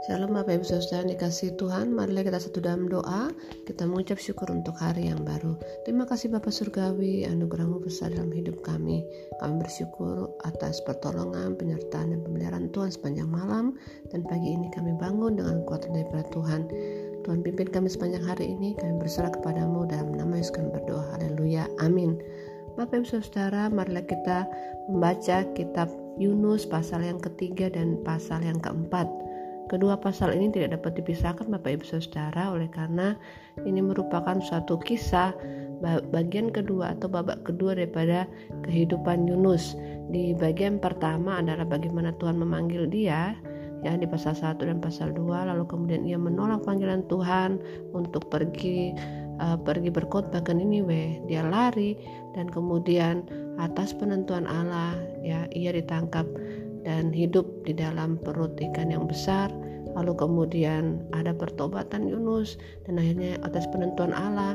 Shalom Bapak Ibu Saudara dikasih Tuhan Marilah kita satu dalam doa. Kita mengucap syukur untuk hari yang baru. Terima kasih Bapak Surgawi Anugerahmu besar dalam hidup kami. Kami bersyukur atas pertolongan Penyertaan dan pemeliharaan Tuhan sepanjang malam. Dan pagi ini kami bangun dengan kuatan daripada Tuhan. Tuhan pimpin kami sepanjang hari ini. Kami berserah kepadamu dalam nama Yesus kami berdoa. Haleluya. Amin. Bapak Ibu Saudara marilah kita membaca kitab Yunus pasal yang ketiga dan pasal yang keempat Kedua pasal ini tidak dapat dipisahkan Bapak Ibu Saudara. Oleh karena ini merupakan suatu kisah bagian kedua atau babak kedua daripada kehidupan Yunus. Di bagian pertama adalah bagaimana Tuhan memanggil dia ya di pasal 1 dan pasal 2 lalu kemudian ia menolak panggilan Tuhan untuk pergi uh, pergi berkhotbah ke Niniwe. Dia lari dan kemudian atas penentuan Allah ya ia ditangkap dan hidup di dalam perut ikan yang besar. Lalu kemudian ada pertobatan Yunus dan akhirnya atas penentuan Allah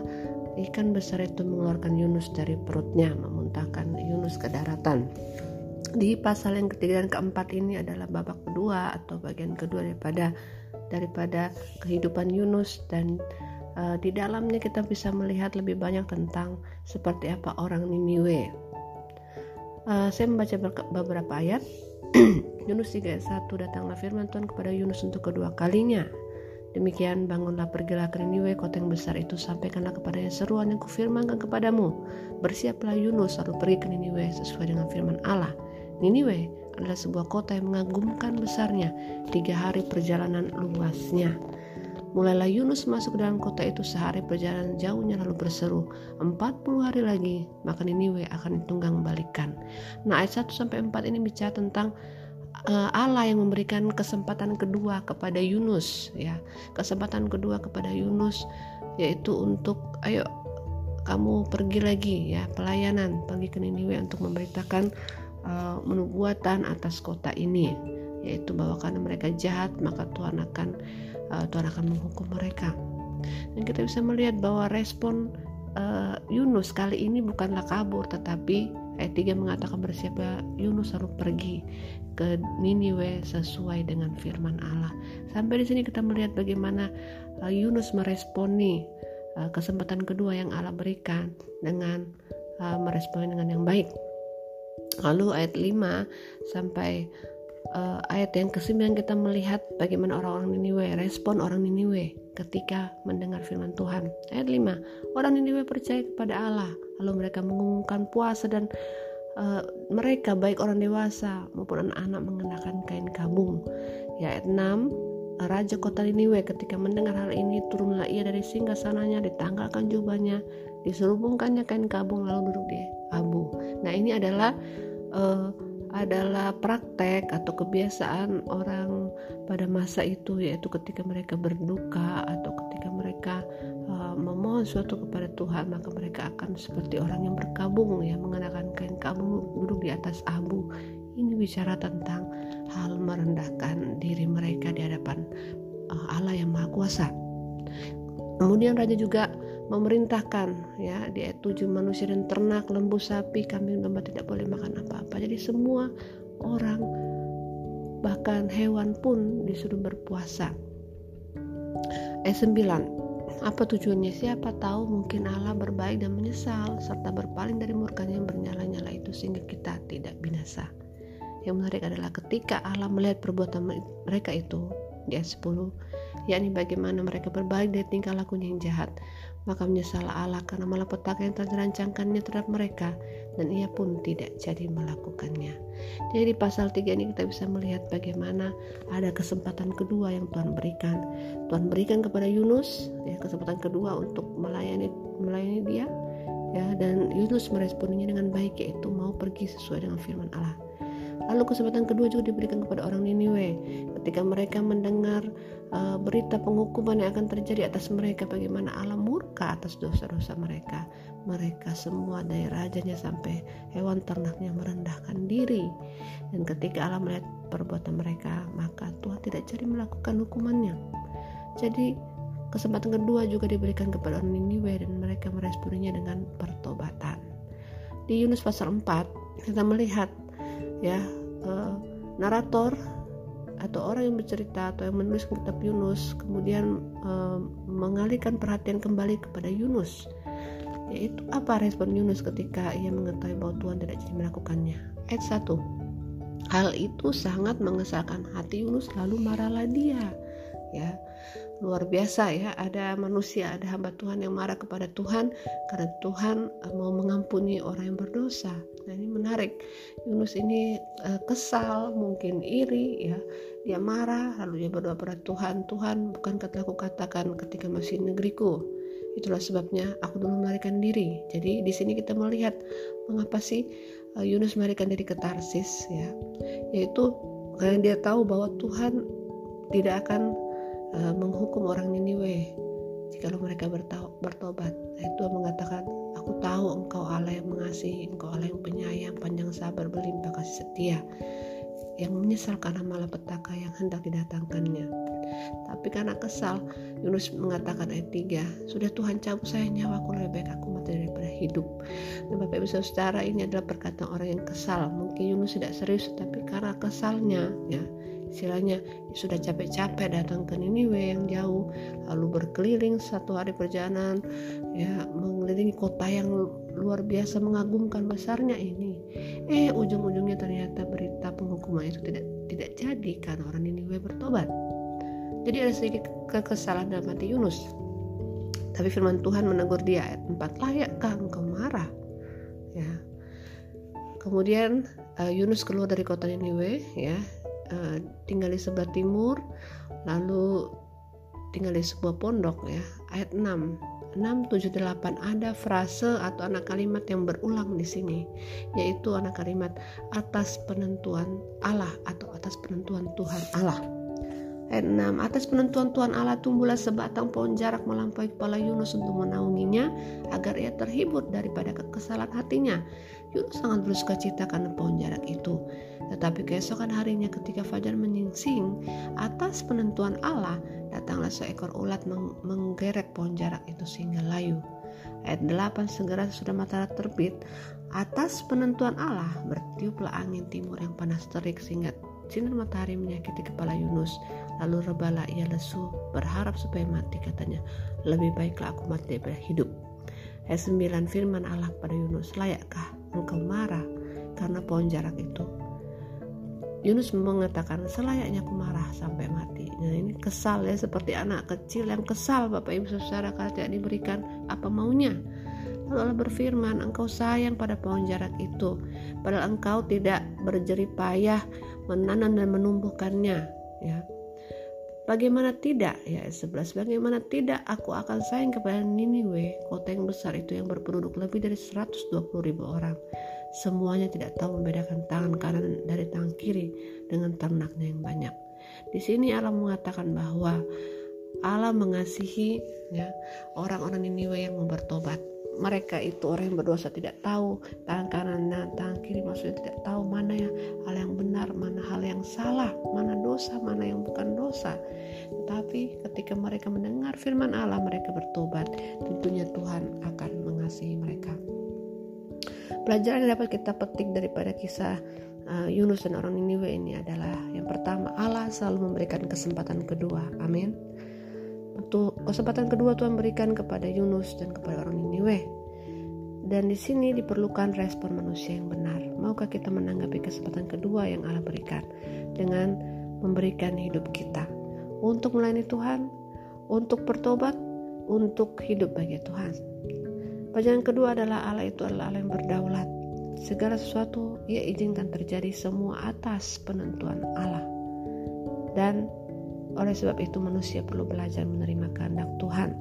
ikan besar itu mengeluarkan Yunus dari perutnya memuntahkan Yunus ke daratan. Di pasal yang ketiga dan keempat ini adalah babak kedua atau bagian kedua daripada daripada kehidupan Yunus. Dan uh, di dalamnya kita bisa melihat lebih banyak tentang seperti apa orang Niniwe. Uh, saya membaca beberapa ayat Yunus 3 ayat 1 Datanglah firman Tuhan kepada Yunus untuk kedua kalinya. Demikian bangunlah pergilah ke Niniwe kota yang besar itu sampaikanlah kepadanya seruan yang kufirmankan kepadamu. Bersiaplah Yunus lalu pergi ke Niniwe sesuai dengan firman Allah. Niniwe adalah sebuah kota yang mengagumkan besarnya Tiga hari perjalanan luasnya Mulailah Yunus masuk ke dalam kota itu sehari perjalanan jauhnya lalu berseru, 40 hari lagi maka Niniwe akan ditunggang balikan. Nah ayat 1 sampai 4 ini bicara tentang uh, Allah yang memberikan kesempatan kedua kepada Yunus ya. Kesempatan kedua kepada Yunus yaitu untuk ayo kamu pergi lagi ya pelayanan pergi ke Niniwe untuk memberitakan uh, menubuatan atas kota ini yaitu bahwa karena mereka jahat maka Tuhan akan uh, Tuhan akan menghukum mereka. Dan kita bisa melihat bahwa respon uh, Yunus kali ini bukanlah kabur tetapi ayat 3 mengatakan bersiaplah Yunus harus pergi ke Niniwe sesuai dengan firman Allah. Sampai di sini kita melihat bagaimana uh, Yunus meresponi uh, kesempatan kedua yang Allah berikan dengan uh, meresponi dengan yang baik. Lalu ayat 5 sampai uh, ayat yang ke-9 kita melihat bagaimana orang-orang Niniwe, respon orang Niniwe ketika mendengar firman Tuhan. Ayat 5, orang Niniwe percaya kepada Allah, lalu mereka mengumumkan puasa dan uh, mereka baik orang dewasa maupun anak-anak mengenakan kain kabung. Ya, ayat 6, Raja kota Niniwe ketika mendengar hal ini turunlah ia dari singgah sananya ditanggalkan jubahnya diserubungkannya kain kabung lalu duduk di abu. Nah ini adalah uh, adalah praktek atau kebiasaan orang pada masa itu yaitu ketika mereka berduka atau ketika mereka uh, memohon suatu kepada Tuhan maka mereka akan seperti orang yang berkabung ya mengenakan kain kabung duduk di atas abu. Ini bicara tentang hal merendahkan diri mereka di hadapan uh, Allah yang Maha Kuasa. Kemudian raja juga memerintahkan ya. Di ayat 7 manusia dan ternak lembu sapi kambing domba tidak boleh makan apa-apa. Jadi semua orang bahkan hewan pun disuruh berpuasa. Ayat 9 apa tujuannya? Siapa tahu mungkin Allah berbaik dan menyesal serta berpaling dari murkanya yang bernyala-nyala itu sehingga kita tidak binasa. Yang menarik adalah ketika Allah melihat perbuatan mereka itu di ayat 10 yakni bagaimana mereka berbalik dari tingkah lakunya yang jahat maka menyesal Allah karena malapetaka yang telah dirancangkannya terhadap mereka dan ia pun tidak jadi melakukannya. Jadi di pasal 3 ini kita bisa melihat bagaimana ada kesempatan kedua yang Tuhan berikan. Tuhan berikan kepada Yunus ya kesempatan kedua untuk melayani melayani dia ya dan Yunus meresponinya dengan baik yaitu mau pergi sesuai dengan firman Allah. Lalu kesempatan kedua juga diberikan kepada orang Niniwe ketika mereka mendengar uh, berita penghukuman yang akan terjadi atas mereka bagaimana Allah murka atas dosa-dosa mereka. Mereka semua dari rajanya sampai hewan ternaknya merendahkan diri. Dan ketika Allah melihat perbuatan mereka, maka Tuhan tidak jadi melakukan hukumannya. Jadi kesempatan kedua juga diberikan kepada orang Niniwe dan mereka meresponinya dengan pertobatan. Di Yunus pasal 4 kita melihat ya uh, narator atau orang yang bercerita atau yang menulis kitab Yunus kemudian e, mengalihkan perhatian kembali kepada Yunus. Yaitu apa respon Yunus ketika ia mengetahui bahwa Tuhan tidak jadi melakukannya? Ayat 1 hal itu sangat mengesalkan hati Yunus lalu marahlah dia ya luar biasa ya ada manusia ada hamba Tuhan yang marah kepada Tuhan karena Tuhan eh, mau mengampuni orang yang berdosa. Nah ini menarik. Yunus ini uh, kesal mungkin iri ya. Dia marah lalu dia berdoa pada Tuhan Tuhan bukan kata aku katakan ketika masih negeriku. Itulah sebabnya aku dulu melarikan diri. Jadi di sini kita melihat mengapa sih uh, Yunus melarikan diri ke Tarsis ya. Yaitu karena dia tahu bahwa Tuhan tidak akan uh, menghukum orang Niniwe jika mereka bertobat. Nah, itu mengatakan, aku tahu engkau Allah yang mengasihi, engkau Allah yang penyayang, panjang sabar, berlimpah kasih setia, yang menyesal karena malapetaka yang hendak didatangkannya. Tapi karena kesal, Yunus mengatakan ayat 3, sudah Tuhan cabut saya nyawaku lebih baik aku mati daripada hidup. Dan Bapak Ibu Saudara ini adalah perkataan orang yang kesal. Mungkin Yunus tidak serius, tapi karena kesalnya, ya istilahnya sudah capek-capek datang ke Niniwe yang jauh. Lalu berkeliling satu hari perjalanan ya mengelilingi kota yang luar biasa mengagumkan besarnya ini. Eh ujung-ujungnya ternyata berita penghukuman itu tidak tidak jadi karena orang Niniwe bertobat. Jadi ada sedikit kekesalan dalam hati Yunus. Tapi firman Tuhan menegur dia ayat 4 layakkah engkau marah? Ya. Kemudian uh, Yunus keluar dari kota Niniwe ya uh, tinggal di sebelah timur lalu tinggal di sebuah pondok ya ayat 6 6, 7, 8 ada frase atau anak kalimat yang berulang di sini yaitu anak kalimat atas penentuan Allah atau atas penentuan Tuhan Allah Ayat 6 Atas penentuan Tuhan Allah tumbuhlah sebatang pohon jarak melampaui kepala Yunus untuk menaunginya agar ia terhibur daripada kekesalan hatinya. Yunus sangat bersuka cita karena pohon jarak itu. Tetapi keesokan harinya ketika fajar menyingsing, atas penentuan Allah datanglah seekor ulat meng menggerek pohon jarak itu sehingga layu. Ayat 8 segera sudah matahari terbit, atas penentuan Allah bertiuplah angin timur yang panas terik sehingga sinar matahari menyakiti kepala Yunus Lalu rebalah ia lesu, berharap supaya mati katanya. Lebih baiklah aku mati daripada hidup. Ayat 9 firman Allah pada Yunus, layakkah engkau marah karena pohon jarak itu? Yunus mengatakan selayaknya aku marah sampai mati. Nah ini kesal ya seperti anak kecil yang kesal Bapak Ibu Saudara kalau tidak diberikan apa maunya. Lalu Allah berfirman, engkau sayang pada pohon jarak itu, padahal engkau tidak berjerih payah menanam dan menumbuhkannya. Ya, Bagaimana tidak? Ya 11 Bagaimana tidak aku akan sayang kepada Niniwe Kota yang besar itu yang berpenduduk lebih dari 120 ribu orang Semuanya tidak tahu membedakan tangan kanan dari tangan kiri Dengan ternaknya yang banyak. Di sini Allah mengatakan bahwa Allah mengasihi ya orang-orang Niniwe yang bertobat. Mereka itu orang yang berdosa tidak tahu tangan kanan dan tangan kiri maksudnya tidak tahu mana yang hal yang benar mana hal yang salah mana dosa mana yang bukan dosa. Tetapi ketika mereka mendengar firman Allah mereka bertobat. Tentunya Tuhan akan mengasihi mereka pelajaran yang dapat kita petik daripada kisah uh, Yunus dan orang Niniwe ini adalah yang pertama Allah selalu memberikan kesempatan kedua amin untuk kesempatan kedua Tuhan berikan kepada Yunus dan kepada orang Niniwe. Dan di sini diperlukan respon manusia yang benar. Maukah kita menanggapi kesempatan kedua yang Allah berikan dengan memberikan hidup kita untuk melayani Tuhan, untuk bertobat, untuk hidup bagi Tuhan. Pelajaran kedua adalah Allah itu adalah Allah yang berdaulat. Segala sesuatu ia izinkan terjadi semua atas penentuan Allah. Dan oleh sebab itu manusia perlu belajar menerima kehendak Tuhan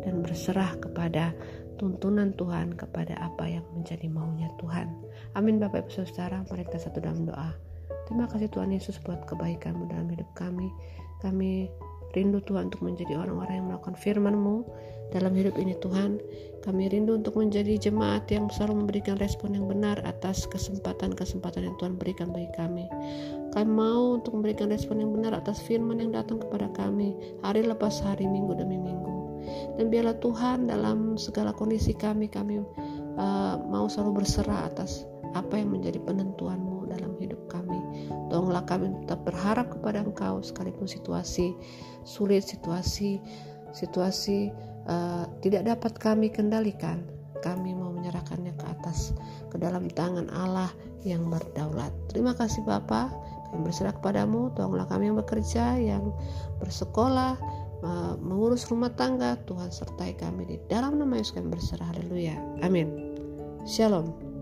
dan berserah kepada tuntunan Tuhan kepada apa yang menjadi maunya Tuhan. Amin Bapak Ibu Saudara, mari kita satu dalam doa. Terima kasih Tuhan Yesus buat kebaikanmu dalam hidup kami. Kami rindu Tuhan untuk menjadi orang-orang yang melakukan firman-Mu dalam hidup ini Tuhan. Kami rindu untuk menjadi jemaat yang selalu memberikan respon yang benar atas kesempatan-kesempatan yang Tuhan berikan bagi kami. Kami mau untuk memberikan respon yang benar atas firman yang datang kepada kami hari lepas hari, minggu demi minggu. Dan biarlah Tuhan dalam segala kondisi kami, kami uh, mau selalu berserah atas apa yang menjadi penentuanmu dalam hidup kami. Tolonglah kami tetap berharap kepada Engkau sekalipun situasi sulit, situasi situasi uh, tidak dapat kami kendalikan. Kami mau menyerahkannya ke atas ke dalam tangan Allah yang berdaulat. Terima kasih Bapak. Kami berserah kepadamu. Tolonglah kami yang bekerja, yang bersekolah, uh, mengurus rumah tangga. Tuhan sertai kami di dalam nama Yesus kami berserah. Haleluya. Amin. Shalom.